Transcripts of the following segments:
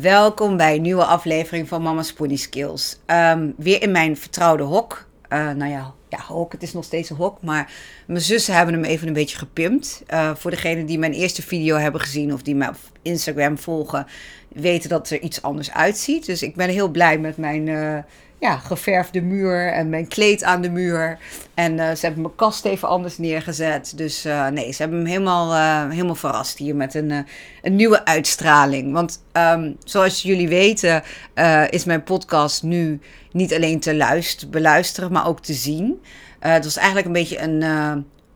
Welkom bij een nieuwe aflevering van Mama's Pony Skills. Ehm, weer in mijn vertrouwde hok. Uh, nou ja, ja, hok, het is nog steeds een hok. Maar mijn zussen hebben hem even een beetje gepimpt. Uh, voor degenen die mijn eerste video hebben gezien of die mij op Instagram volgen, weten dat er iets anders uitziet. Dus ik ben heel blij met mijn uh, ja, geverfde muur en mijn kleed aan de muur. En uh, ze hebben mijn kast even anders neergezet. Dus uh, nee, ze hebben hem helemaal, uh, helemaal verrast hier met een, een nieuwe uitstraling. Want um, zoals jullie weten is mijn podcast nu niet alleen te luisteren, beluisteren, maar ook te zien. het was eigenlijk een beetje een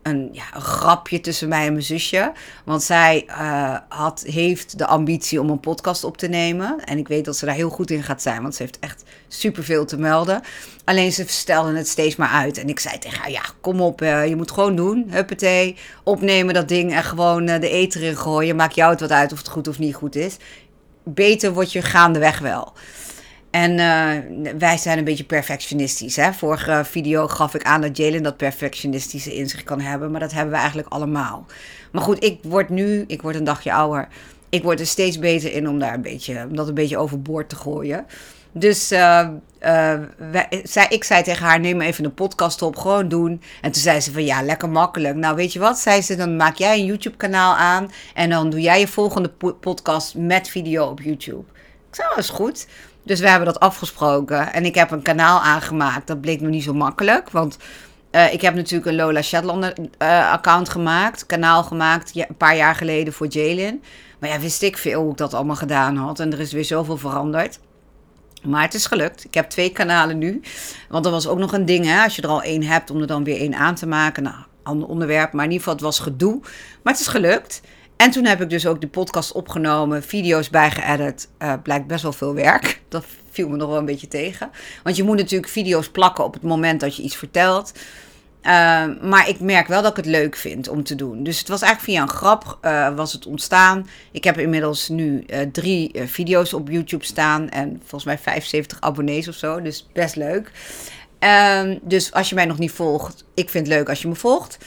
een, ja, een grapje tussen mij en mijn zusje. Want zij uh, had, heeft de ambitie om een podcast op te nemen. En ik weet dat ze daar heel goed in gaat zijn, want ze heeft echt superveel te melden. Alleen ze stelde het steeds maar uit. En ik zei tegen haar, ja, kom op, uh, je moet gewoon doen. Huppatee, opnemen dat ding en gewoon uh, de eten erin gooien. Maakt jou het wat uit of het goed of niet goed is. Beter word je gaandeweg wel. En uh, wij zijn een beetje perfectionistisch. Hè? Vorige video gaf ik aan dat Jalen dat perfectionistische in zich kan hebben. Maar dat hebben we eigenlijk allemaal. Maar goed, ik word nu, ik word een dagje ouder. Ik word er steeds beter in om, daar een beetje, om dat een beetje overboord te gooien. Dus uh, wij, zij, ik zei tegen haar: neem even een podcast op, gewoon doen. En toen zei ze: van ja, lekker makkelijk. Nou, weet je wat? Zei ze: dan maak jij een YouTube-kanaal aan. En dan doe jij je volgende podcast met video op YouTube. Ik zei: dat is goed. Dus we hebben dat afgesproken. En ik heb een kanaal aangemaakt. Dat bleek nog niet zo makkelijk. Want uh, ik heb natuurlijk een Lola Shetlander uh, account gemaakt. Kanaal gemaakt een paar jaar geleden voor Jalen. Maar ja, wist ik veel hoe ik dat allemaal gedaan had. En er is weer zoveel veranderd. Maar het is gelukt. Ik heb twee kanalen nu. Want er was ook nog een ding, hè, als je er al één hebt, om er dan weer één aan te maken. Nou, ander onderwerp. Maar in ieder geval, het was gedoe. Maar het is gelukt. En toen heb ik dus ook de podcast opgenomen, video's bijgeëdit. Uh, blijkt best wel veel werk. Dat viel me nog wel een beetje tegen. Want je moet natuurlijk video's plakken op het moment dat je iets vertelt. Uh, maar ik merk wel dat ik het leuk vind om te doen. Dus het was eigenlijk via een grap uh, was het ontstaan. Ik heb inmiddels nu drie video's op YouTube staan. En volgens mij 75 abonnees of zo. Dus best leuk. Ehm, dus als je mij nog niet volgt, ik vind het leuk als je me volgt.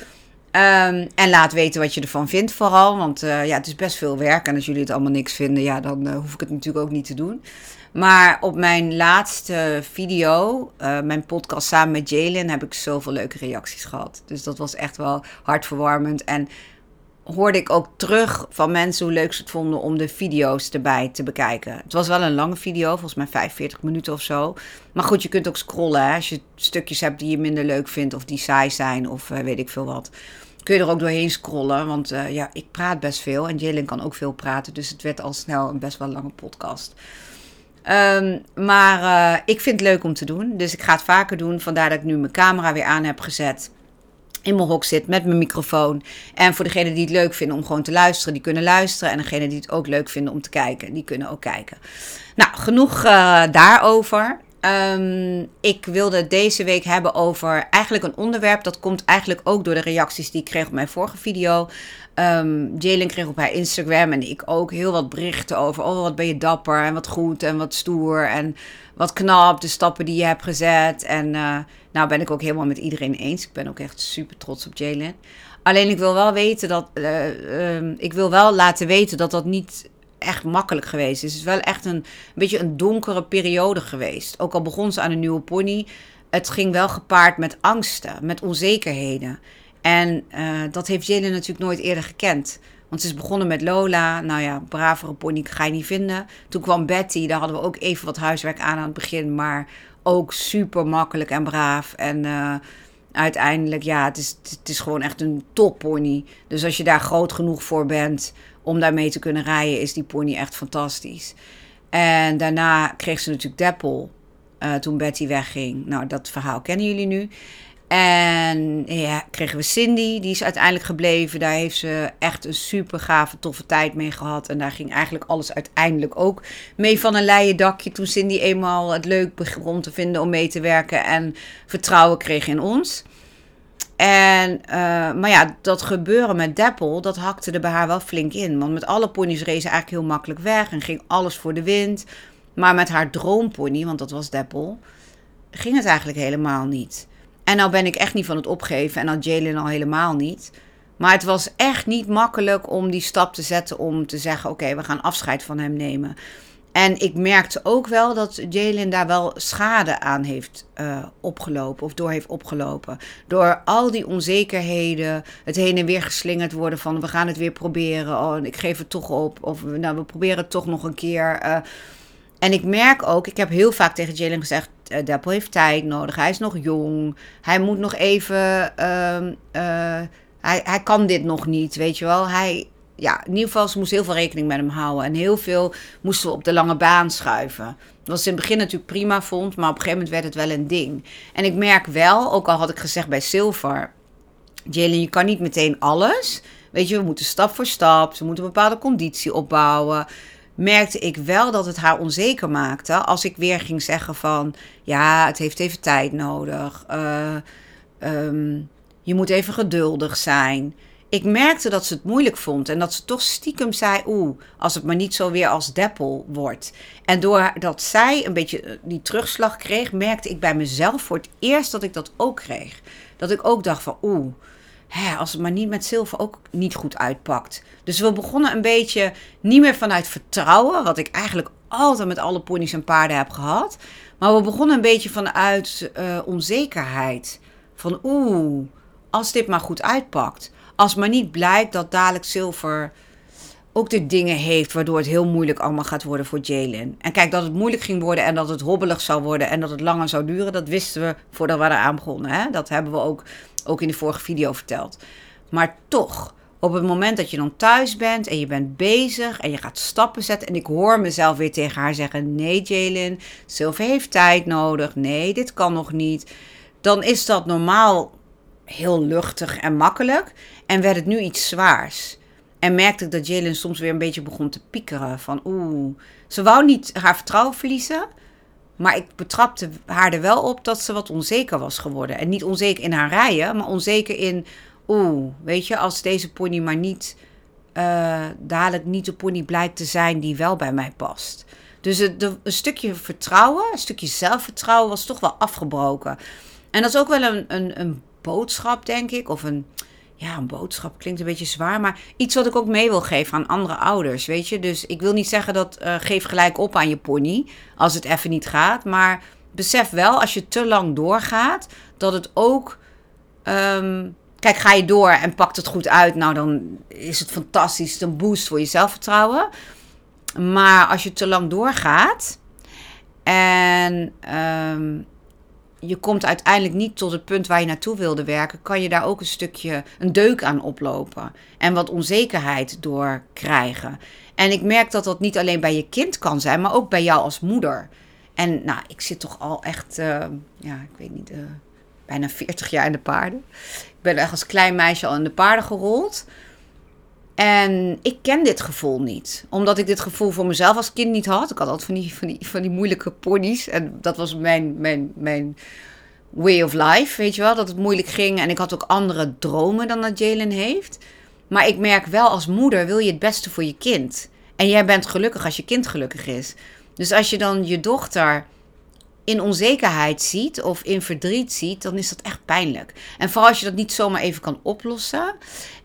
Um, en laat weten wat je ervan vindt vooral. Want uh, ja, het is best veel werk. En als jullie het allemaal niks vinden, ja, dan uh, hoef ik het natuurlijk ook niet te doen. Maar op mijn laatste video, uh, mijn podcast samen met Jalen, heb ik zoveel leuke reacties gehad. Dus dat was echt wel hartverwarmend. En hoorde ik ook terug van mensen hoe leuk ze het vonden om de video's erbij te bekijken. Het was wel een lange video, volgens mij 45 minuten of zo. Maar goed, je kunt ook scrollen hè, als je stukjes hebt die je minder leuk vindt of die saai zijn of uh, weet ik veel wat. Kun je er ook doorheen scrollen, want uh, ja, ik praat best veel en Jalen kan ook veel praten. Dus het werd al snel een best wel lange podcast. Um, maar uh, ik vind het leuk om te doen, dus ik ga het vaker doen. Vandaar dat ik nu mijn camera weer aan heb gezet in mijn hok zit met mijn microfoon. En voor degenen die het leuk vinden om gewoon te luisteren, die kunnen luisteren. En degenen die het ook leuk vinden om te kijken, die kunnen ook kijken. Nou, genoeg uh, daarover. Um, ik wilde deze week hebben over eigenlijk een onderwerp. Dat komt eigenlijk ook door de reacties die ik kreeg op mijn vorige video. Um, Jalen kreeg op haar Instagram en ik ook heel wat berichten over. Oh, wat ben je dapper en wat goed en wat stoer en wat knap. De stappen die je hebt gezet. En uh, nou ben ik ook helemaal met iedereen eens. Ik ben ook echt super trots op Jalen. Alleen ik wil wel weten dat. Uh, uh, ik wil wel laten weten dat dat niet echt makkelijk geweest is. Het is wel echt een, een beetje een donkere periode geweest. Ook al begon ze aan een nieuwe pony. Het ging wel gepaard met angsten, met onzekerheden. En uh, dat heeft Jalen natuurlijk nooit eerder gekend. Want ze is begonnen met Lola. Nou ja, bravere pony ga je niet vinden. Toen kwam Betty. Daar hadden we ook even wat huiswerk aan aan het begin. Maar ook super makkelijk en braaf. En uh, uiteindelijk, ja, het is, het is gewoon echt een toppony. Dus als je daar groot genoeg voor bent om daarmee te kunnen rijden, is die pony echt fantastisch. En daarna kreeg ze natuurlijk Deppel. Uh, toen Betty wegging. Nou, dat verhaal kennen jullie nu. En ja, kregen we Cindy, die is uiteindelijk gebleven. Daar heeft ze echt een super gave, toffe tijd mee gehad. En daar ging eigenlijk alles uiteindelijk ook mee van een leien dakje. Toen Cindy eenmaal het leuk begon te vinden om mee te werken en vertrouwen kreeg in ons. En, uh, maar ja, dat gebeuren met Deppel, dat hakte er bij haar wel flink in. Want met alle ponies reed ze eigenlijk heel makkelijk weg en ging alles voor de wind. Maar met haar droompony, want dat was Deppel, ging het eigenlijk helemaal niet. En nou ben ik echt niet van het opgeven en al Jalen al helemaal niet. Maar het was echt niet makkelijk om die stap te zetten om te zeggen: oké, we gaan afscheid van hem nemen. En ik merkte ook wel dat Jalen daar wel schade aan heeft uh, opgelopen of door heeft opgelopen. Door al die onzekerheden, het heen en weer geslingerd worden van we gaan het weer proberen. Oh, ik geef het toch op. Of nou, we proberen het toch nog een keer. Uh, en ik merk ook, ik heb heel vaak tegen Jalen gezegd: uh, Deppel heeft tijd nodig. Hij is nog jong. Hij moet nog even. Uh, hij, hij kan dit nog niet, weet je wel. Hij, ja, in ieder geval, ze moest heel veel rekening met hem houden. En heel veel moesten we op de lange baan schuiven. Wat ze in het begin natuurlijk prima vond, maar op een gegeven moment werd het wel een ding. En ik merk wel, ook al had ik gezegd bij Silver, Jalen, je kan niet meteen alles. Weet je, we moeten stap voor stap, ze moeten een bepaalde conditie opbouwen. Merkte ik wel dat het haar onzeker maakte als ik weer ging zeggen van, ja, het heeft even tijd nodig. Uh, um, je moet even geduldig zijn ik merkte dat ze het moeilijk vond en dat ze toch stiekem zei: Oeh, als het maar niet zo weer als Deppel wordt. En doordat zij een beetje eh, die terugslag kreeg, merkte ik bij mezelf voor het eerst dat ik dat ook kreeg. Dat ik ook dacht van oeh, hè, als het maar niet met zilver ook niet goed uitpakt. Dus we begonnen een beetje niet meer vanuit vertrouwen, wat ik eigenlijk altijd met alle ponies en paarden heb gehad. Maar we begonnen een beetje vanuit uh, onzekerheid. Van oeh, als dit maar goed uitpakt. Als maar niet blijkt dat dadelijk Silver ook de dingen heeft waardoor het heel moeilijk allemaal gaat worden voor Jalen. En kijk, dat het moeilijk ging worden en dat het hobbelig zou worden en dat het langer zou duren, dat wisten we voordat we eraan begonnen. Hè? Dat hebben we ook, ook in de vorige video verteld. Maar toch, op het moment dat je dan thuis bent en je bent bezig en je gaat stappen zetten. En ik hoor mezelf weer tegen haar zeggen: Nee, Jalen, Silver heeft tijd nodig. Nee, dit kan nog niet. Dan is dat normaal heel luchtig en makkelijk. En werd het nu iets zwaars. En merkte ik dat Jalen soms weer een beetje begon te piekeren. Van oeh, ze wou niet haar vertrouwen verliezen. Maar ik betrapte haar er wel op dat ze wat onzeker was geworden. En niet onzeker in haar rijden, maar onzeker in... Oeh, weet je, als deze pony maar niet... Uh, dadelijk niet de pony blijkt te zijn die wel bij mij past. Dus een stukje vertrouwen, een stukje zelfvertrouwen was toch wel afgebroken. En dat is ook wel een, een, een boodschap, denk ik. Of een, ja, een boodschap klinkt een beetje zwaar. Maar iets wat ik ook mee wil geven aan andere ouders, weet je. Dus ik wil niet zeggen dat uh, geef gelijk op aan je pony als het even niet gaat. Maar besef wel, als je te lang doorgaat, dat het ook... Um, kijk, ga je door en pakt het goed uit, nou dan is het fantastisch. een boost voor je zelfvertrouwen. Maar als je te lang doorgaat en um, je komt uiteindelijk niet tot het punt waar je naartoe wilde werken, kan je daar ook een stukje een deuk aan oplopen en wat onzekerheid door krijgen. En ik merk dat dat niet alleen bij je kind kan zijn, maar ook bij jou als moeder. En nou, ik zit toch al echt, uh, ja, ik weet niet, uh, bijna 40 jaar in de paarden. Ik ben echt als klein meisje al in de paarden gerold. En ik ken dit gevoel niet. Omdat ik dit gevoel voor mezelf als kind niet had. Ik had altijd van die, van die, van die moeilijke ponies. En dat was mijn, mijn, mijn way of life, weet je wel. Dat het moeilijk ging. En ik had ook andere dromen dan dat Jalen heeft. Maar ik merk wel als moeder wil je het beste voor je kind. En jij bent gelukkig als je kind gelukkig is. Dus als je dan je dochter in onzekerheid ziet of in verdriet ziet, dan is dat echt pijnlijk. En vooral als je dat niet zomaar even kan oplossen.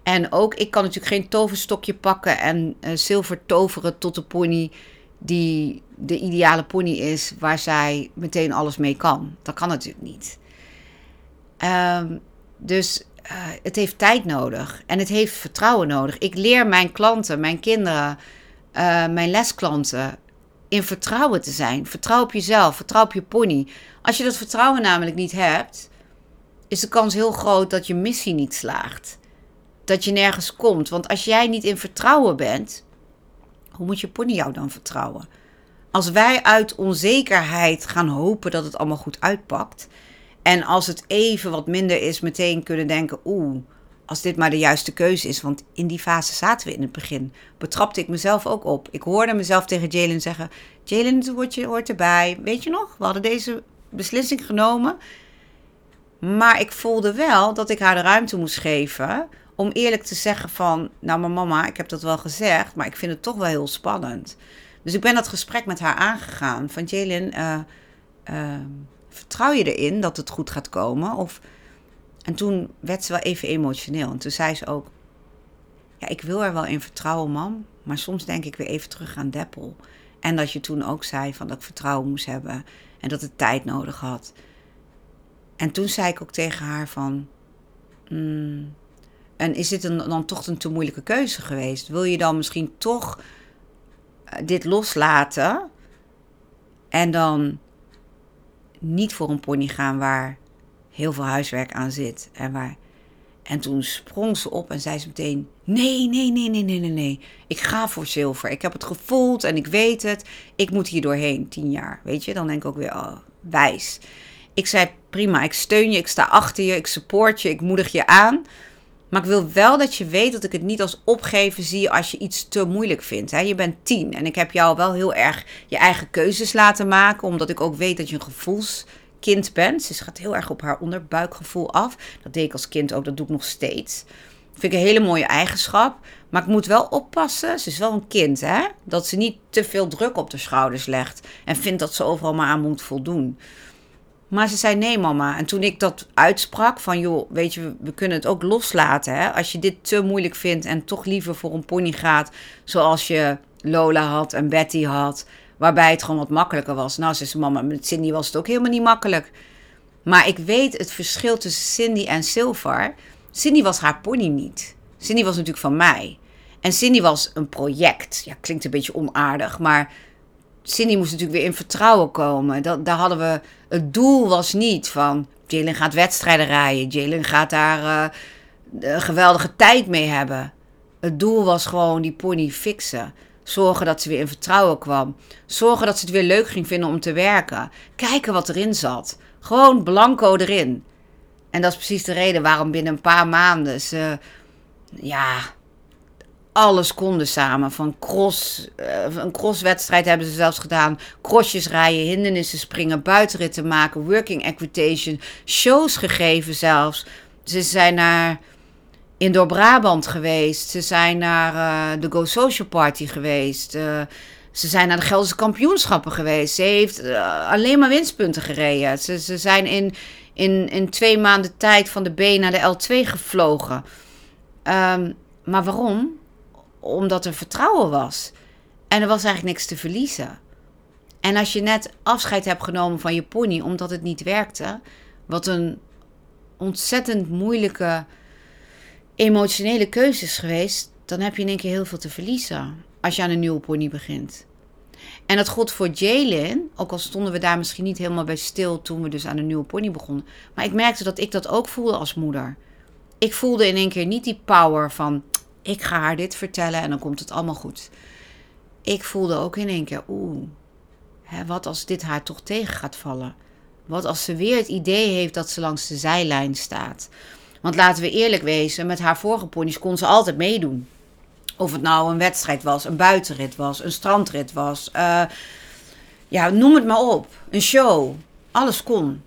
En ook, ik kan natuurlijk geen toverstokje pakken en uh, zilver toveren tot de pony die de ideale pony is, waar zij meteen alles mee kan. Dat kan natuurlijk niet. Um, dus uh, het heeft tijd nodig en het heeft vertrouwen nodig. Ik leer mijn klanten, mijn kinderen, uh, mijn lesklanten in vertrouwen te zijn. Vertrouw op jezelf, vertrouw op je pony. Als je dat vertrouwen namelijk niet hebt, is de kans heel groot dat je missie niet slaagt. Dat je nergens komt. Want als jij niet in vertrouwen bent, hoe moet je pony jou dan vertrouwen? Als wij uit onzekerheid gaan hopen dat het allemaal goed uitpakt. En als het even wat minder is, meteen kunnen denken: oeh, als dit maar de juiste keuze is. Want in die fase zaten we in het begin. Betrapte ik mezelf ook op. Ik hoorde mezelf tegen Jalen zeggen: Jalen, het hoort, erbij. Weet je nog? We hadden deze beslissing genomen. Maar ik voelde wel dat ik haar de ruimte moest geven. Om eerlijk te zeggen van, nou mijn mama, ik heb dat wel gezegd, maar ik vind het toch wel heel spannend. Dus ik ben dat gesprek met haar aangegaan. Van Jalen, uh, uh, vertrouw je erin dat het goed gaat komen? Of en toen werd ze wel even emotioneel. En toen zei ze ook: Ja, ik wil er wel in vertrouwen, mam. Maar soms denk ik weer even terug aan Deppel. En dat je toen ook zei van dat ik vertrouwen moest hebben en dat het tijd nodig had. En toen zei ik ook tegen haar van, mm, en is dit dan toch een te moeilijke keuze geweest? Wil je dan misschien toch eh, dit loslaten en dan niet voor een pony gaan waar heel veel huiswerk aan zit en waar en toen sprong ze op en zei ze meteen: Nee, nee, nee, nee, nee, nee, nee. Ik ga voor zilver. Ik heb het gevoeld en ik weet het. Ik moet hier doorheen, tien jaar. Weet je, dan denk ik ook weer: oh, wijs. Ik zei: Prima, ik steun je, ik sta achter je, ik support je, ik moedig je aan. Maar ik wil wel dat je weet dat ik het niet als opgeven zie als je iets te moeilijk vindt. Hè? Je bent tien en ik heb jou wel heel erg je eigen keuzes laten maken, omdat ik ook weet dat je een gevoels kind bent. Ze gaat heel erg op haar onderbuikgevoel af. Dat deed ik als kind ook, dat doe ik nog steeds. Vind ik een hele mooie eigenschap. Maar ik moet wel oppassen, ze is wel een kind, hè? Dat ze niet te veel druk op de schouders legt. En vindt dat ze overal maar aan moet voldoen. Maar ze zei nee, mama. En toen ik dat uitsprak, van joh, weet je, we kunnen het ook loslaten. Hè? Als je dit te moeilijk vindt en toch liever voor een pony gaat, zoals je Lola had en Betty had. Waarbij het gewoon wat makkelijker was. Nou, ze mama, met Cindy was het ook helemaal niet makkelijk. Maar ik weet het verschil tussen Cindy en Silver. Cindy was haar pony niet. Cindy was natuurlijk van mij. En Cindy was een project. Ja, klinkt een beetje onaardig, maar Cindy moest natuurlijk weer in vertrouwen komen. Dat, daar hadden we. Het doel was niet van. Jalen gaat wedstrijden rijden. Jalen gaat daar een geweldige tijd mee hebben. Het doel was gewoon die pony fixen. Zorgen dat ze weer in vertrouwen kwam. Zorgen dat ze het weer leuk ging vinden om te werken. Kijken wat erin zat. Gewoon blanco erin. En dat is precies de reden waarom binnen een paar maanden ze. Ja, alles konden samen. Van cross, uh, een crosswedstrijd hebben ze zelfs gedaan. Crossjes rijden, hindernissen springen, buitenritten maken, working equitation, shows gegeven zelfs. Ze zijn naar in door Brabant geweest. Ze zijn naar uh, de Go Social Party geweest. Uh, ze zijn naar de Gelderse kampioenschappen geweest. Ze heeft uh, alleen maar winstpunten gereden. Ze, ze zijn in, in, in twee maanden tijd van de B naar de L2 gevlogen. Um, maar waarom? Omdat er vertrouwen was. En er was eigenlijk niks te verliezen. En als je net afscheid hebt genomen van je pony omdat het niet werkte, wat een ontzettend moeilijke emotionele keuzes geweest, dan heb je in één keer heel veel te verliezen als je aan een nieuwe pony begint. En dat gold voor Jalen, ook al stonden we daar misschien niet helemaal bij stil toen we dus aan een nieuwe pony begonnen. Maar ik merkte dat ik dat ook voelde als moeder. Ik voelde in één keer niet die power van ik ga haar dit vertellen en dan komt het allemaal goed. Ik voelde ook in één keer, oeh, wat als dit haar toch tegen gaat vallen? Wat als ze weer het idee heeft dat ze langs de zijlijn staat? Want laten we eerlijk wezen, met haar vorige ponies kon ze altijd meedoen. Of het nou een wedstrijd was, een buitenrit was, een strandrit was. Uh, ja, noem het maar op. Een show. Alles kon.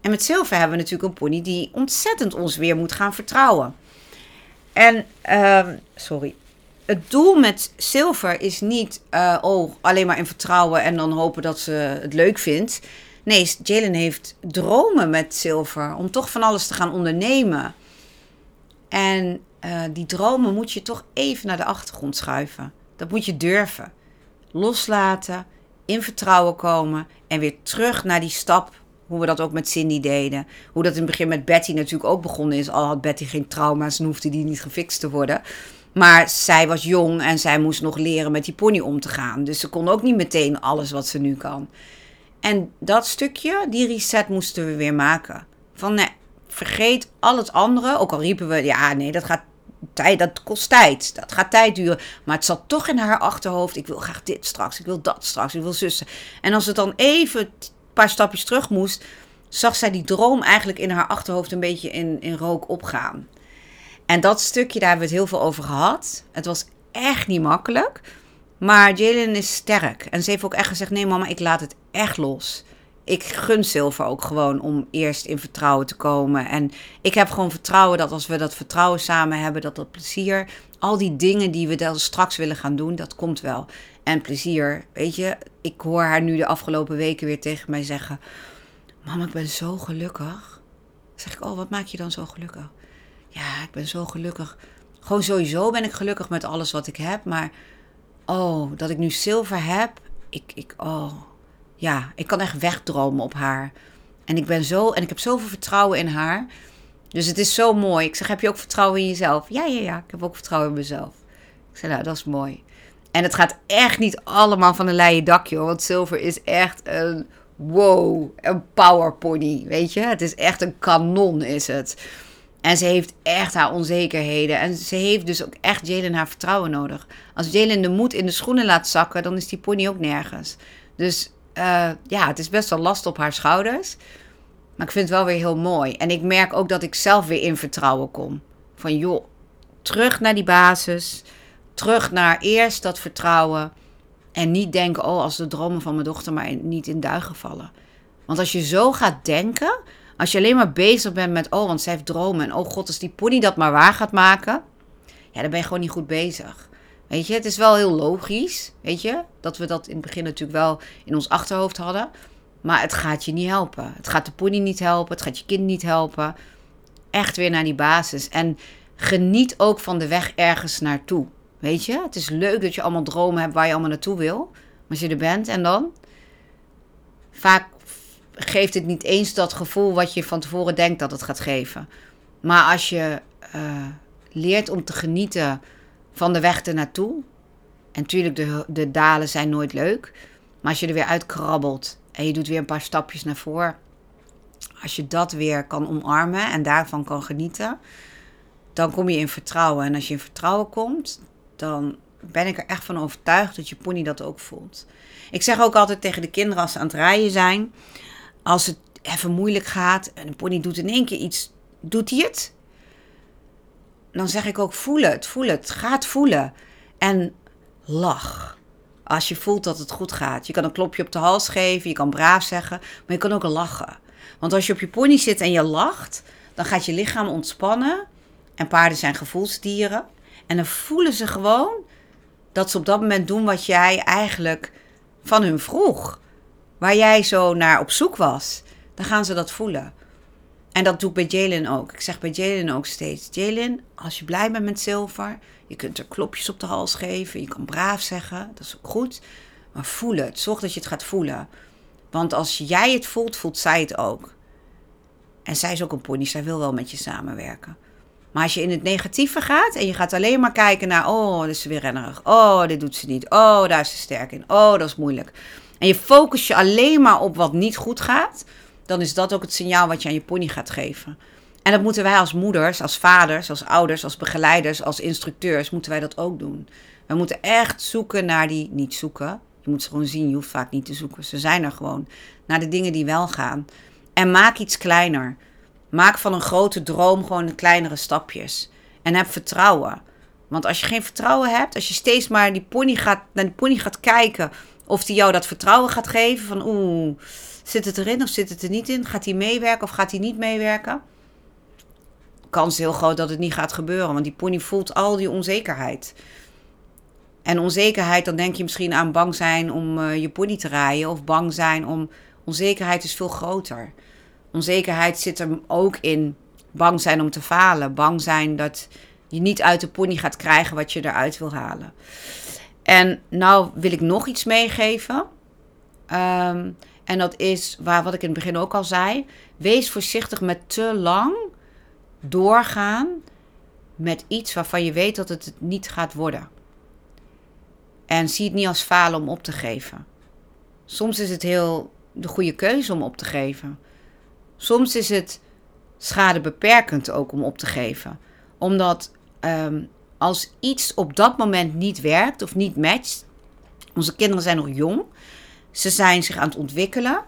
En met Silver hebben we natuurlijk een pony die ontzettend ons weer moet gaan vertrouwen. En, uh, sorry. Het doel met Silver is niet, uh, oh, alleen maar in vertrouwen en dan hopen dat ze het leuk vindt. Nee, Jalen heeft dromen met Silver om toch van alles te gaan ondernemen. En uh, die dromen moet je toch even naar de achtergrond schuiven. Dat moet je durven. Loslaten, in vertrouwen komen en weer terug naar die stap. Hoe we dat ook met Cindy deden. Hoe dat in het begin met Betty natuurlijk ook begonnen is. Al had Betty geen trauma's en hoefde die niet gefixt te worden. Maar zij was jong en zij moest nog leren met die pony om te gaan. Dus ze kon ook niet meteen alles wat ze nu kan. En dat stukje, die reset moesten we weer maken. Van nee, vergeet al het andere. Ook al riepen we, ja, nee, dat gaat tijd, dat kost tijd. Dat gaat tijd duren. Maar het zat toch in haar achterhoofd. Ik wil graag dit straks. Ik wil dat straks. Ik wil zussen. En als het dan even een paar stapjes terug moest, zag zij die droom eigenlijk in haar achterhoofd een beetje in, in rook opgaan. En dat stukje, daar hebben we het heel veel over gehad. Het was echt niet makkelijk. Maar Jalen is sterk. En ze heeft ook echt gezegd: nee, mama, ik laat het echt los ik gun Silver ook gewoon om eerst in vertrouwen te komen. En ik heb gewoon vertrouwen dat als we dat vertrouwen samen hebben, dat dat plezier, al die dingen die we dan straks willen gaan doen, dat komt wel. En plezier, weet je, ik hoor haar nu de afgelopen weken weer tegen mij zeggen: Mama, ik ben zo gelukkig. zeg ik: Oh, wat maak je dan zo gelukkig? Ja, ik ben zo gelukkig. Gewoon sowieso ben ik gelukkig met alles wat ik heb. Maar oh, dat ik nu zilver heb ik, ik, oh, ja, ik kan echt wegdromen op haar. En ik ben zo, en ik heb zoveel vertrouwen in haar. Dus het is zo mooi. Ik zeg, heb je ook vertrouwen in jezelf? Ja, ja, ja, ik heb ook vertrouwen in mezelf. Ik zeg, nou, dat is mooi. En het gaat echt niet allemaal van een leien dakje. Want Silver is echt een, wow, een powerpony, weet je. Het is echt een kanon, is het. En ze heeft echt haar onzekerheden. En ze heeft dus ook echt Jalen haar vertrouwen nodig. Als Jalen de moed in de schoenen laat zakken, dan is die pony ook nergens. Dus uh, ja, het is best wel last op haar schouders. Maar ik vind het wel weer heel mooi. En ik merk ook dat ik zelf weer in vertrouwen kom. Van joh, terug naar die basis. Terug naar eerst dat vertrouwen. En niet denken, oh, als de dromen van mijn dochter maar niet in duigen vallen. Want als je zo gaat denken, als je alleen maar bezig bent met, oh, want zij heeft dromen. En oh god, als die pony dat maar waar gaat maken. Ja, dan ben je gewoon niet goed bezig. Weet je, het is wel heel logisch, weet je, dat we dat in het begin natuurlijk wel in ons achterhoofd hadden. Maar het gaat je niet helpen. Het gaat de pony niet helpen, het gaat je kind niet helpen. Echt weer naar die basis. En geniet ook van de weg ergens naartoe. Weet je, het is leuk dat je allemaal dromen hebt waar je allemaal naartoe wil. Als je er bent en dan? Vaak geeft het niet eens dat gevoel wat je van tevoren denkt dat het gaat geven. Maar als je uh, leert om te genieten van de weg ernaartoe. En natuurlijk, de, de dalen zijn nooit leuk. Maar als je er weer uitkrabbelt en je doet weer een paar stapjes naar voren. Als je dat weer kan omarmen en daarvan kan genieten, dan kom je in vertrouwen. En als je in vertrouwen komt, dan ben ik er echt van overtuigd dat je pony dat ook voelt. Ik zeg ook altijd tegen de kinderen als ze aan het rijden zijn, als het even moeilijk gaat en een pony doet in één keer iets, doet hij het? Dan zeg ik ook: voel het, voel het, ga het voelen. En lach. Als je voelt dat het goed gaat. Je kan een klopje op de hals geven, je kan braaf zeggen, maar je kan ook lachen. Want als je op je pony zit en je lacht, dan gaat je lichaam ontspannen. En paarden zijn gevoelsdieren. En dan voelen ze gewoon dat ze op dat moment doen wat jij eigenlijk van hun vroeg. Waar jij zo naar op zoek was. Dan gaan ze dat voelen. En dat doe ik bij Jalen ook. Ik zeg bij Jalen ook steeds: Jalen, als je blij bent met zilver, je kunt er klopjes op de hals geven, je kan braaf zeggen, dat is ook goed. Maar voel het. Zorg dat je het gaat voelen. Want als jij het voelt, voelt zij het ook. En zij is ook een pony, zij wil wel met je samenwerken. Maar als je in het negatieve gaat en je gaat alleen maar kijken naar: oh, dit is weer rennerig. Oh, dit doet ze niet. Oh, daar is ze sterk in. Oh, dat is moeilijk. En je focus je alleen maar op wat niet goed gaat dan is dat ook het signaal wat je aan je pony gaat geven. En dat moeten wij als moeders, als vaders, als ouders, als begeleiders, als instructeurs, moeten wij dat ook doen. We moeten echt zoeken naar die, niet zoeken, je moet ze gewoon zien, je hoeft vaak niet te zoeken. Ze zijn er gewoon, naar de dingen die wel gaan. En maak iets kleiner. Maak van een grote droom gewoon kleinere stapjes. En heb vertrouwen. Want als je geen vertrouwen hebt, als je steeds maar die pony gaat, naar die pony gaat kijken of die jou dat vertrouwen gaat geven van oeh, Zit het erin of zit het er niet in? Gaat hij meewerken of gaat hij niet meewerken? Kans is heel groot dat het niet gaat gebeuren, want die pony voelt al die onzekerheid. En onzekerheid, dan denk je misschien aan bang zijn om uh, je pony te rijden of bang zijn om. Onzekerheid is veel groter. Onzekerheid zit er ook in bang zijn om te falen, bang zijn dat je niet uit de pony gaat krijgen wat je eruit wil halen. En nou wil ik nog iets meegeven. Um, en dat is waar, wat ik in het begin ook al zei. Wees voorzichtig met te lang doorgaan met iets waarvan je weet dat het niet gaat worden. En zie het niet als falen om op te geven. Soms is het heel de goede keuze om op te geven. Soms is het schadebeperkend ook om op te geven. Omdat ehm, als iets op dat moment niet werkt of niet matcht. Onze kinderen zijn nog jong. Ze zijn zich aan het ontwikkelen.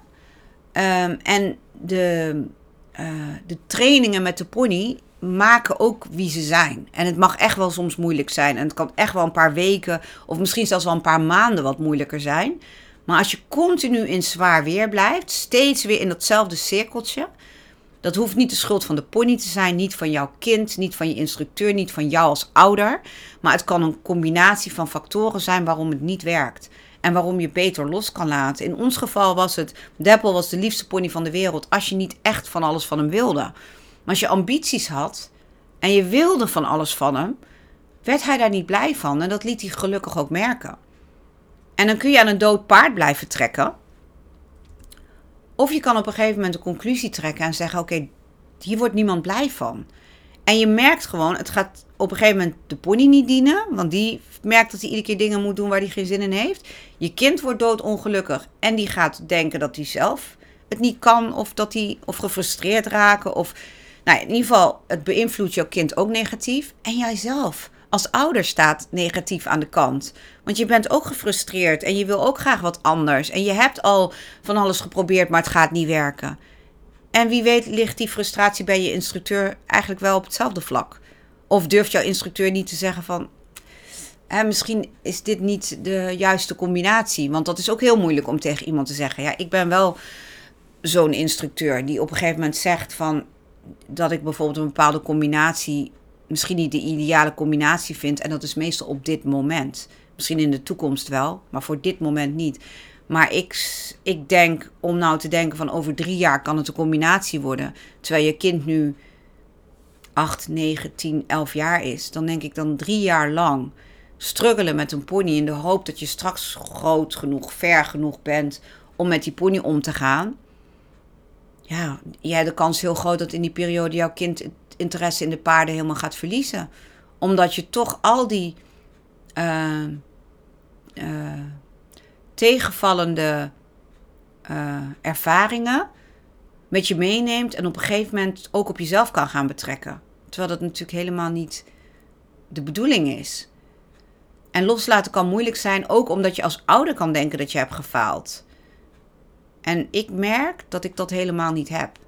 Um, en de, uh, de trainingen met de pony maken ook wie ze zijn. En het mag echt wel soms moeilijk zijn. En het kan echt wel een paar weken of misschien zelfs wel een paar maanden wat moeilijker zijn. Maar als je continu in zwaar weer blijft, steeds weer in datzelfde cirkeltje. Dat hoeft niet de schuld van de pony te zijn, niet van jouw kind, niet van je instructeur, niet van jou als ouder. Maar het kan een combinatie van factoren zijn waarom het niet werkt en waarom je beter los kan laten. In ons geval was het, Deppel was de liefste pony van de wereld als je niet echt van alles van hem wilde. Maar als je ambities had en je wilde van alles van hem, werd hij daar niet blij van en dat liet hij gelukkig ook merken. En dan kun je aan een dood paard blijven trekken. Of je kan op een gegeven moment een conclusie trekken en zeggen: Oké, hier wordt niemand blij van. En je merkt gewoon, het gaat op een gegeven moment de pony niet dienen. Want die merkt dat hij iedere keer dingen moet doen waar hij geen zin in heeft. Je kind wordt doodongelukkig en die gaat denken dat hij zelf het niet kan. Of dat hij of gefrustreerd raken. Of nou, in ieder geval, het beïnvloedt jouw kind ook negatief. En jijzelf als ouder staat negatief aan de kant. Want je bent ook gefrustreerd en je wil ook graag wat anders. En je hebt al van alles geprobeerd, maar het gaat niet werken. En wie weet ligt die frustratie bij je instructeur eigenlijk wel op hetzelfde vlak. Of durft jouw instructeur niet te zeggen van... Misschien is dit niet de juiste combinatie. Want dat is ook heel moeilijk om tegen iemand te zeggen. Ja, ik ben wel zo'n instructeur die op een gegeven moment zegt van... dat ik bijvoorbeeld een bepaalde combinatie misschien niet de ideale combinatie vind. En dat is meestal op dit moment. Misschien in de toekomst wel, maar voor dit moment niet. Maar ik, ik denk, om nou te denken van over drie jaar kan het een combinatie worden. Terwijl je kind nu 8, 9, 10, 11 jaar is. Dan denk ik dan drie jaar lang struggelen met een pony in de hoop dat je straks groot genoeg, ver genoeg bent om met die pony om te gaan. Ja, jij de kans heel groot dat in die periode jouw kind interesse in de paarden helemaal gaat verliezen. Omdat je toch al die uh, tegenvallende uh, ervaringen met je meeneemt en op een gegeven moment ook op jezelf kan gaan betrekken. Terwijl dat natuurlijk helemaal niet de bedoeling is. En loslaten kan moeilijk zijn, ook omdat je als ouder kan denken dat je hebt gefaald. En ik merk dat ik dat helemaal niet heb.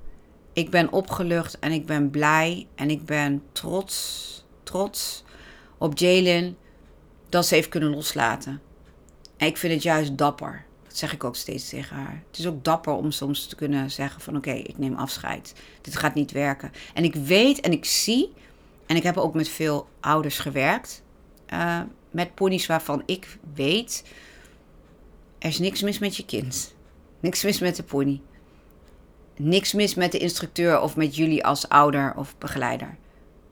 Ik ben opgelucht en ik ben blij en ik ben trots, trots op Jalen dat ze heeft kunnen loslaten. En ik vind het juist dapper. Dat zeg ik ook steeds tegen haar. Het is ook dapper om soms te kunnen zeggen van oké, ik neem afscheid. Dit gaat niet werken. En ik weet en ik zie, en ik heb ook met veel ouders gewerkt, uh, met ponies waarvan ik weet, er is niks mis met je kind. Niks mis met de pony niks mis met de instructeur of met jullie als ouder of begeleider.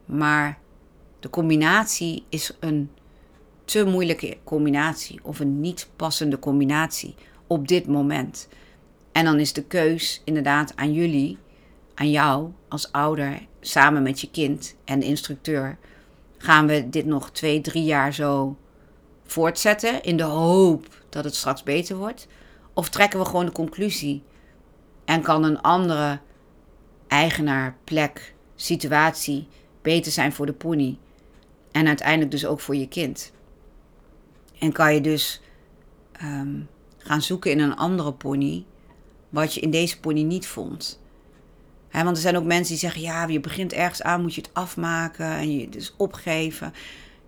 Maar de combinatie is een te moeilijke combinatie of een niet passende combinatie op dit moment. En dan is de keus inderdaad aan jullie, aan jou als ouder, samen met je kind en de instructeur. Gaan we dit nog twee, drie jaar zo voortzetten in de hoop dat het straks beter wordt? Of trekken we gewoon de conclusie en kan een andere eigenaar, plek, situatie beter zijn voor de pony. En uiteindelijk dus ook voor je kind. En kan je dus ehm, gaan zoeken in een andere pony. Wat je in deze pony niet vond. want er zijn ook mensen die zeggen: ja, je begint ergens aan, moet je het afmaken en je dus opgeven.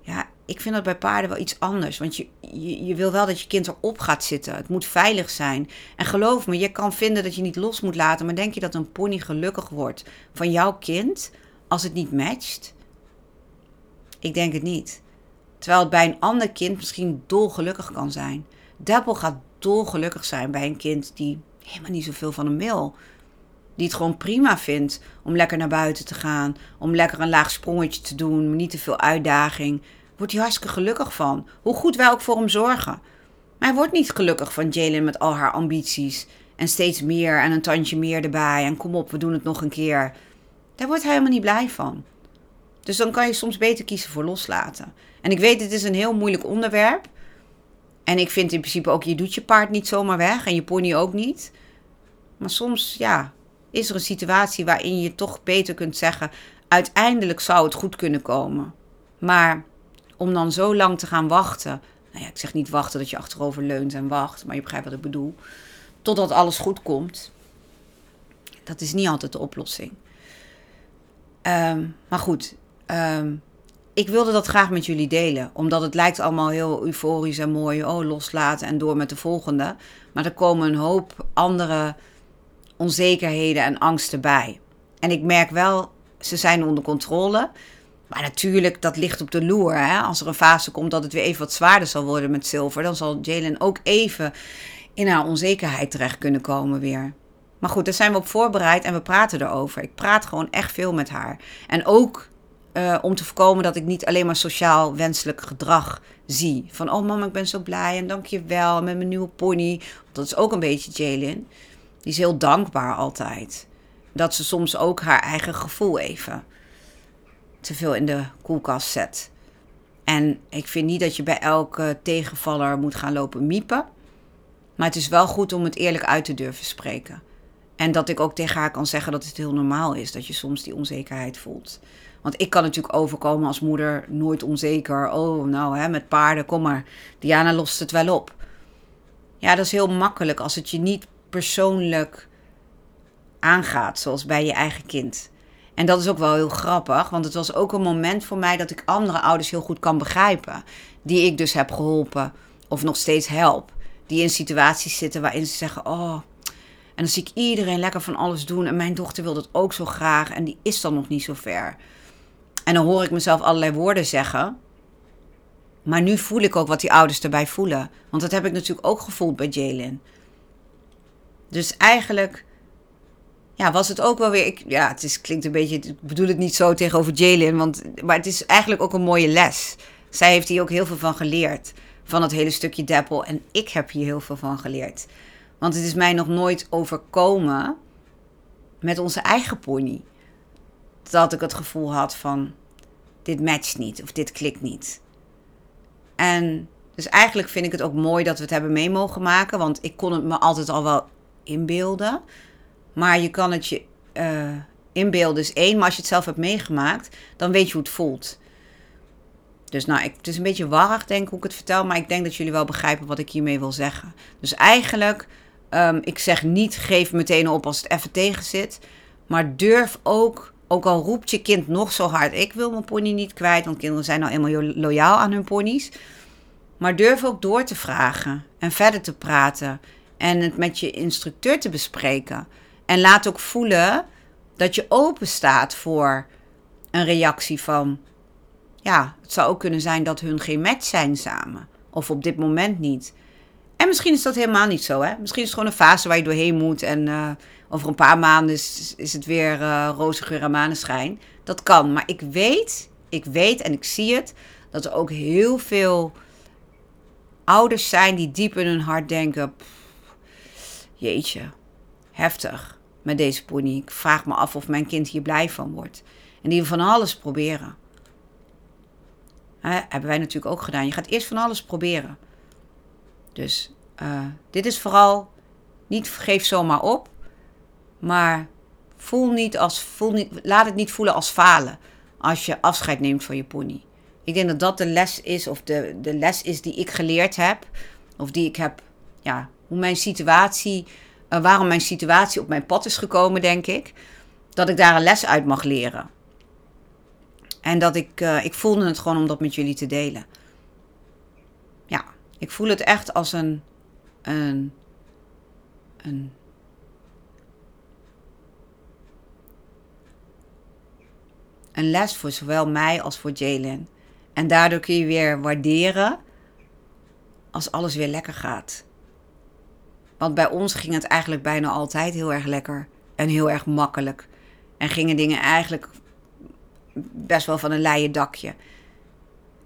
Ja, ik vind dat bij paarden wel iets anders. Want je, je, je, wil wel dat je kind erop gaat zitten. Het moet veilig zijn. En geloof me, je kan vinden dat je niet los moet laten. Maar denk je dat een pony gelukkig wordt van jouw kind als het niet matcht? Ik denk het niet. Terwijl het bij een ander kind misschien dolgelukkig kan zijn. Deppel gaat dolgelukkig zijn bij een kind die helemaal niet zoveel van hem wil. Die het gewoon prima vindt om lekker naar buiten te gaan. Om lekker een laag sprongetje te doen. Niet te veel uitdaging wordt hij hartstikke gelukkig van. Hoe goed wij ook voor hem zorgen. Maar hij wordt niet gelukkig van Jalen met al haar ambities. En steeds meer en een tandje meer erbij. En kom op, we doen het nog een keer. Daar wordt hij helemaal niet blij van. Dus dan kan je soms beter kiezen voor loslaten. En ik weet, het is een heel moeilijk onderwerp. En ik vind in principe ook, je doet je paard niet zomaar weg. En je pony ook niet. Maar soms, ja, is er een situatie waarin je toch beter kunt zeggen... uiteindelijk zou het goed kunnen komen. Maar om dan zo lang te gaan wachten. Nou ja, ik zeg niet wachten dat je achterover leunt en wacht, maar je begrijpt wat ik bedoel. Totdat alles goed komt. Dat is niet altijd de oplossing. Ehm, maar goed, ehm, ik wilde dat graag met jullie delen. Omdat het lijkt allemaal heel euforisch en mooi. Oh, loslaten en door met de volgende. Maar er komen een hoop andere onzekerheden en angsten bij. En ik merk wel, ze zijn onder controle. Maar natuurlijk, dat ligt op de loer. Hè? Als er een fase komt dat het weer even wat zwaarder zal worden met zilver, dan zal Jalen ook even in haar onzekerheid terecht kunnen komen weer. Maar goed, daar zijn we op voorbereid en we praten erover. Ik praat gewoon echt veel met haar. En ook eh, om te voorkomen dat ik niet alleen maar sociaal wenselijk gedrag zie. Van, oh mama, ik ben zo blij en dank je wel met mijn nieuwe pony. Dat is ook een beetje Jalen. Die is heel dankbaar altijd. Dat ze soms ook haar eigen gevoel even te veel in de koelkast zet. En ik vind niet dat je bij elke tegenvaller moet gaan lopen miepen. Maar het is wel goed om het eerlijk uit te durven spreken. En dat ik ook tegen haar kan zeggen dat het heel normaal is dat je soms die onzekerheid voelt. Want ik kan natuurlijk overkomen als moeder nooit onzeker. Oh, nou, hè, met paarden, kom maar. Diana lost het wel op. Ja, dat is heel makkelijk als het je niet persoonlijk aangaat, zoals bij je eigen kind. En dat is ook wel heel grappig, want het was ook een moment voor mij dat ik andere ouders heel goed kan begrijpen. Die ik dus heb geholpen of nog steeds help. Die in situaties zitten waarin ze zeggen: Oh. En dan zie ik iedereen lekker van alles doen. En mijn dochter wil dat ook zo graag. En die is dan nog niet zo ver. En dan hoor ik mezelf allerlei woorden zeggen. Maar nu voel ik ook wat die ouders erbij voelen. Want dat heb ik natuurlijk ook gevoeld bij Jalen. Dus eigenlijk ja, was het ook wel weer. Ik, ja, het is, klinkt een beetje. Ik bedoel het niet zo tegenover Jalen. Want, maar het is eigenlijk ook een mooie les. Zij heeft hier ook heel veel van geleerd. Van het hele stukje Deppel. En ik heb hier heel veel van geleerd. Want het is mij nog nooit overkomen met onze eigen pony. Dat ik het gevoel had van dit matcht niet of dit klikt niet. En dus eigenlijk vind ik het ook mooi dat we het hebben mee mogen maken. Want ik kon het me altijd al wel inbeelden. Maar je kan het je uh, inbeelden is één. Maar als je het zelf hebt meegemaakt, dan weet je hoe het voelt. Dus nou, ik, het is een beetje warrig denk ik hoe ik het vertel. Maar ik denk dat jullie wel begrijpen wat ik hiermee wil zeggen. Dus eigenlijk, um, ik zeg niet geef meteen op als het even tegen zit. Maar durf ook ook al roept je kind nog zo hard: Ik wil mijn pony niet kwijt, want kinderen zijn nou eenmaal loyaal aan hun ponies. Maar durf ook door te vragen en verder te praten en het met je instructeur te bespreken. En laat ook voelen dat je open staat voor een reactie van: Ja, het zou ook kunnen zijn dat hun geen match zijn samen. Of op dit moment niet. En misschien is dat helemaal niet zo. Hè? Misschien is het gewoon een fase waar je doorheen moet. En uh, over een paar maanden is, het weer uh, roze geur en maneschijn. Dat kan. Maar ik weet, ik weet en ik zie het, dat er ook heel veel ouders zijn die diep in hun hart denken: jeetje, heftig met deze pony. Ik vraag me af of mijn kind hier blij van wordt. En die van alles proberen. Hebben wij natuurlijk ook gedaan. Je gaat eerst van alles proberen. Dus uh, dit is vooral niet geef zomaar op, maar voel niet als, voel niet, laat het niet voelen als falen als je afscheid neemt van je pony. Ik denk dat dat de les is, of de, de les is die ik geleerd heb, of die ik heb, ja, hoe mijn situatie, uh, waarom mijn situatie op mijn pad is gekomen, denk ik. Dat ik daar een les uit mag leren. En dat ik, uh, ik voelde het gewoon om dat met jullie te delen. Ja, ik voel het echt als een, een, een een les voor zowel mij als voor Jalen. En daardoor kun je weer waarderen als alles weer lekker gaat. Want bij ons ging het eigenlijk bijna altijd heel erg lekker en heel erg makkelijk. En gingen dingen eigenlijk best wel van een leien dakje.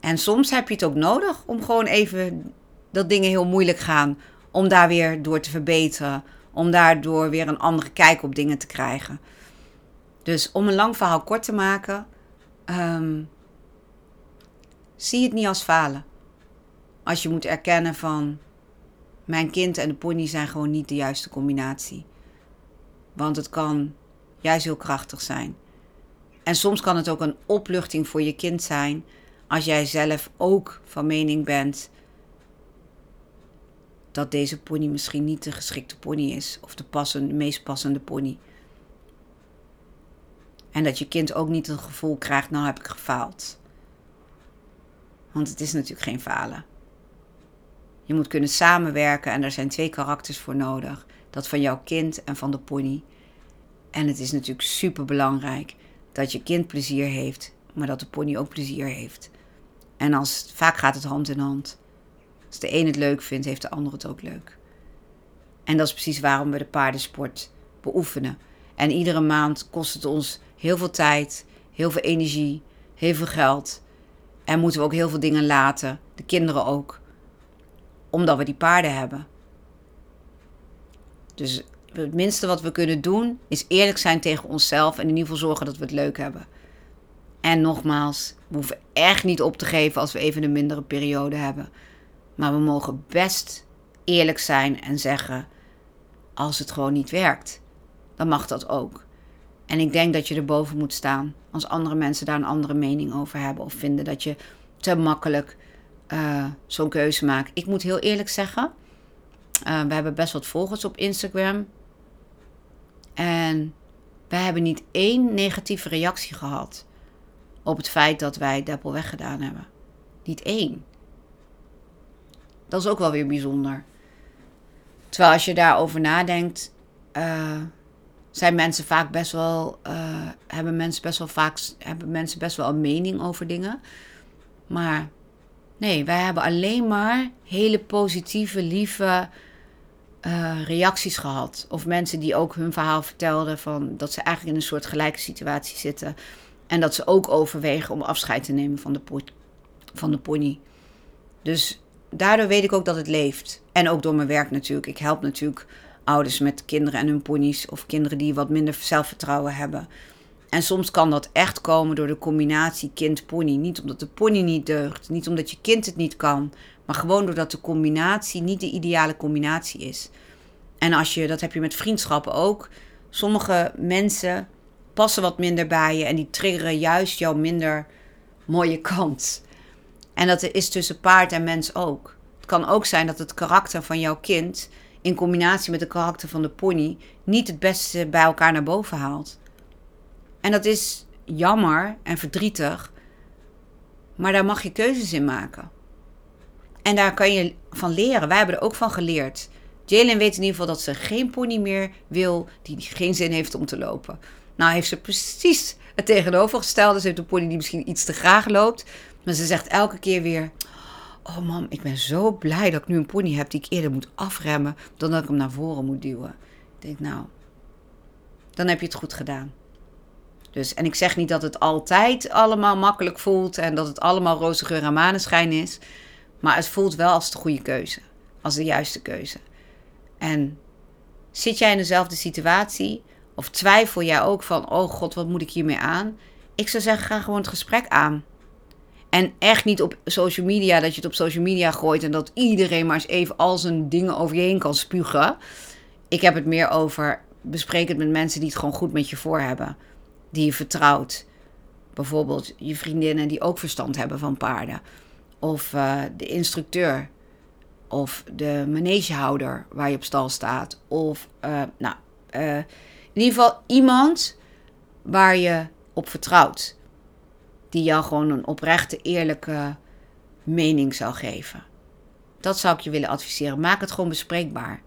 En soms heb je het ook nodig om gewoon even dat dingen heel moeilijk gaan. Om daar weer door te verbeteren. Om daardoor weer een andere kijk op dingen te krijgen. Dus om een lang verhaal kort te maken. Um, zie het niet als falen. Als je moet erkennen van. Mijn kind en de pony zijn gewoon niet de juiste combinatie. Want het kan juist heel krachtig zijn. En soms kan het ook een opluchting voor je kind zijn. Als jij zelf ook van mening bent dat deze pony misschien niet de geschikte pony is. Of de, passende, meest passende pony. En dat je kind ook niet het gevoel krijgt, nou heb ik gefaald. Want het is natuurlijk geen falen. Je moet kunnen samenwerken en daar zijn twee karakters voor nodig. Dat van jouw kind en van de pony. En het is natuurlijk super belangrijk dat je kind plezier heeft, maar dat de pony ook plezier heeft. En als, vaak gaat het hand in hand. Als de een het leuk vindt, heeft de ander het ook leuk. En dat is precies waarom we de paardensport beoefenen. En iedere maand kost het ons heel veel tijd, heel veel energie, heel veel geld. En moeten we ook heel veel dingen laten, de kinderen ook, omdat we die paarden hebben. Dus het minste wat we kunnen doen is eerlijk zijn tegen onszelf en in ieder geval zorgen dat we het leuk hebben. En nogmaals, we hoeven echt niet op te geven als we even een mindere periode hebben. Maar we mogen best eerlijk zijn en zeggen als het gewoon niet werkt. Dan mag dat ook. En ik denk dat je erboven moet staan als andere mensen daar een andere mening over hebben of vinden dat je te makkelijk uh, zo'n keuze maakt. Ik moet heel eerlijk zeggen, uh, we hebben best wat volgers op Instagram. En we hebben niet één negatieve reactie gehad op het feit dat wij Deppel weggedaan hebben. Niet één. Dat is ook wel weer bijzonder. Terwijl als je daarover nadenkt, uh, zijn mensen vaak best wel, uh, hebben mensen best wel vaak, hebben mensen best wel een mening over dingen. Maar nee, wij hebben alleen maar hele positieve, lieve uh, reacties gehad. Of mensen die ook hun verhaal vertelden van dat ze eigenlijk in een soort gelijke situatie zitten. En dat ze ook overwegen om afscheid te nemen van de, van de pony. Dus daardoor weet ik ook dat het leeft. En ook door mijn werk natuurlijk. Ik help natuurlijk ouders met kinderen en hun ponies. Of kinderen die wat minder zelfvertrouwen hebben. En soms kan dat echt komen door de combinatie kind-pony. Niet omdat de pony niet deugt, niet omdat je kind het niet kan, maar gewoon doordat de combinatie niet de ideale combinatie is. En als je, dat heb je met vriendschappen ook. Sommige mensen passen wat minder bij je en die triggeren juist jouw minder mooie kant. En dat is tussen paard en mens ook. Het kan ook zijn dat het karakter van jouw kind in combinatie met het karakter van de pony niet het beste bij elkaar naar boven haalt. En dat is jammer en verdrietig, maar daar mag je keuzes in maken. En daar kan je van leren. Wij hebben er ook van geleerd. Jalen weet in ieder geval dat ze geen pony meer wil die geen zin heeft om te lopen. Nou heeft ze precies het tegenovergestelde. Ze heeft een pony die misschien iets te graag loopt. Maar ze zegt elke keer weer... Oh mam, ik ben zo blij dat ik nu een pony heb die ik eerder moet afremmen... dan dat ik hem naar voren moet duwen. Ik denk, nou, dan heb je het goed gedaan. Dus, en ik zeg niet dat het altijd allemaal makkelijk voelt... en dat het allemaal roze geur en maneschijn is... Maar het voelt wel als de goede keuze. Als de juiste keuze. En zit jij in dezelfde situatie? Of twijfel jij ook van, oh god, wat moet ik hiermee aan? Ik zou zeggen, ga gewoon het gesprek aan. En echt niet op social media, dat je het op social media gooit en dat iedereen maar eens even al zijn dingen over je heen kan spugen. Ik heb het meer over, bespreek het met mensen die het gewoon goed met je voor hebben. Die je vertrouwt. Bijvoorbeeld je vriendinnen die ook verstand hebben van paarden of uh, de instructeur of de manegehouder waar je op stal staat. Of, uh, nou, uh, in ieder geval iemand waar je op vertrouwt. Die jou gewoon een oprechte, eerlijke mening zou geven. Dat zou ik je willen adviseren. Maak het gewoon bespreekbaar.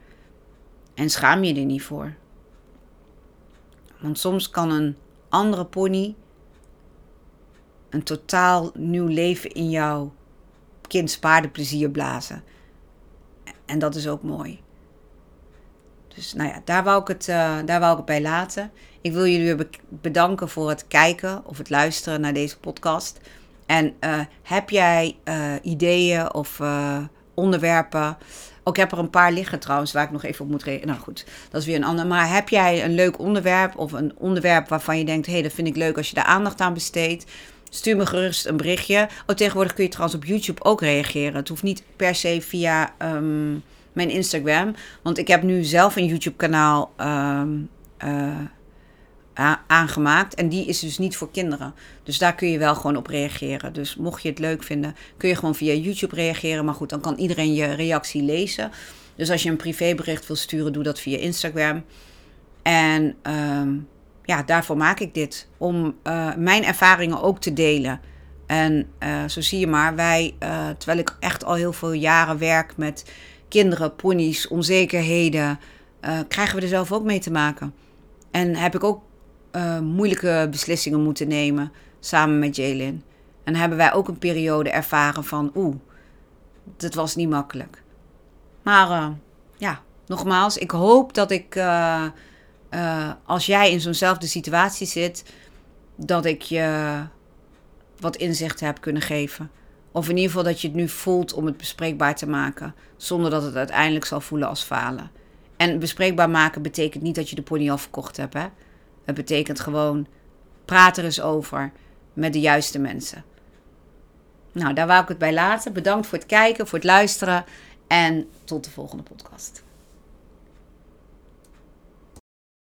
En schaam je er niet voor. Want soms kan een andere pony een totaal nieuw leven in jou kind paardenplezier blazen. En dat is ook mooi. Dus nou ja, daar wou ik het, uh, daar wou ik het bij laten. Ik wil jullie weer bedanken voor het kijken of het luisteren naar deze podcast. En uh, heb jij uh, ideeën of onderwerpen? Ook heb er een paar liggen trouwens, waar ik nog even op moet reageren. Nou goed, dat is weer een ander. Maar heb jij een leuk onderwerp of een onderwerp waarvan je denkt: hé, hey, dat vind ik leuk als je daar aandacht aan besteedt? Stuur me gerust een berichtje. Oh, tegenwoordig kun je trouwens op YouTube ook reageren. Het hoeft niet per se via um, mijn Instagram. Want ik heb nu zelf een YouTube-kanaal um, uh, aangemaakt. En die is dus niet voor kinderen. Dus daar kun je wel gewoon op reageren. Dus mocht je het leuk vinden, kun je gewoon via YouTube reageren. Maar goed, dan kan iedereen je reactie lezen. Dus als je een privébericht wil sturen, doe dat via Instagram. En um, ja, daarvoor maak ik dit. Om uh, mijn ervaringen ook te delen. En uh, zo zie je maar, wij, terwijl ik echt al heel veel jaren werk met kinderen, ponies, onzekerheden, krijgen we er zelf ook mee te maken. En heb ik ook moeilijke beslissingen moeten nemen samen met Jalen. En hebben wij ook een periode ervaren van, oeh, dat was niet makkelijk. Maar ja, nogmaals, ik hoop dat ik als jij in zo'nzelfde situatie zit, dat ik je wat inzichten heb kunnen geven. Of in ieder geval dat je het nu voelt om het bespreekbaar te maken. Zonder dat het uiteindelijk zal voelen als falen. En bespreekbaar maken betekent niet dat je de pony al verkocht hebt. Hè? Het betekent gewoon praat er eens over met de juiste mensen. Nou, daar wou ik het bij laten. Bedankt voor het kijken, voor het luisteren. En tot de volgende podcast.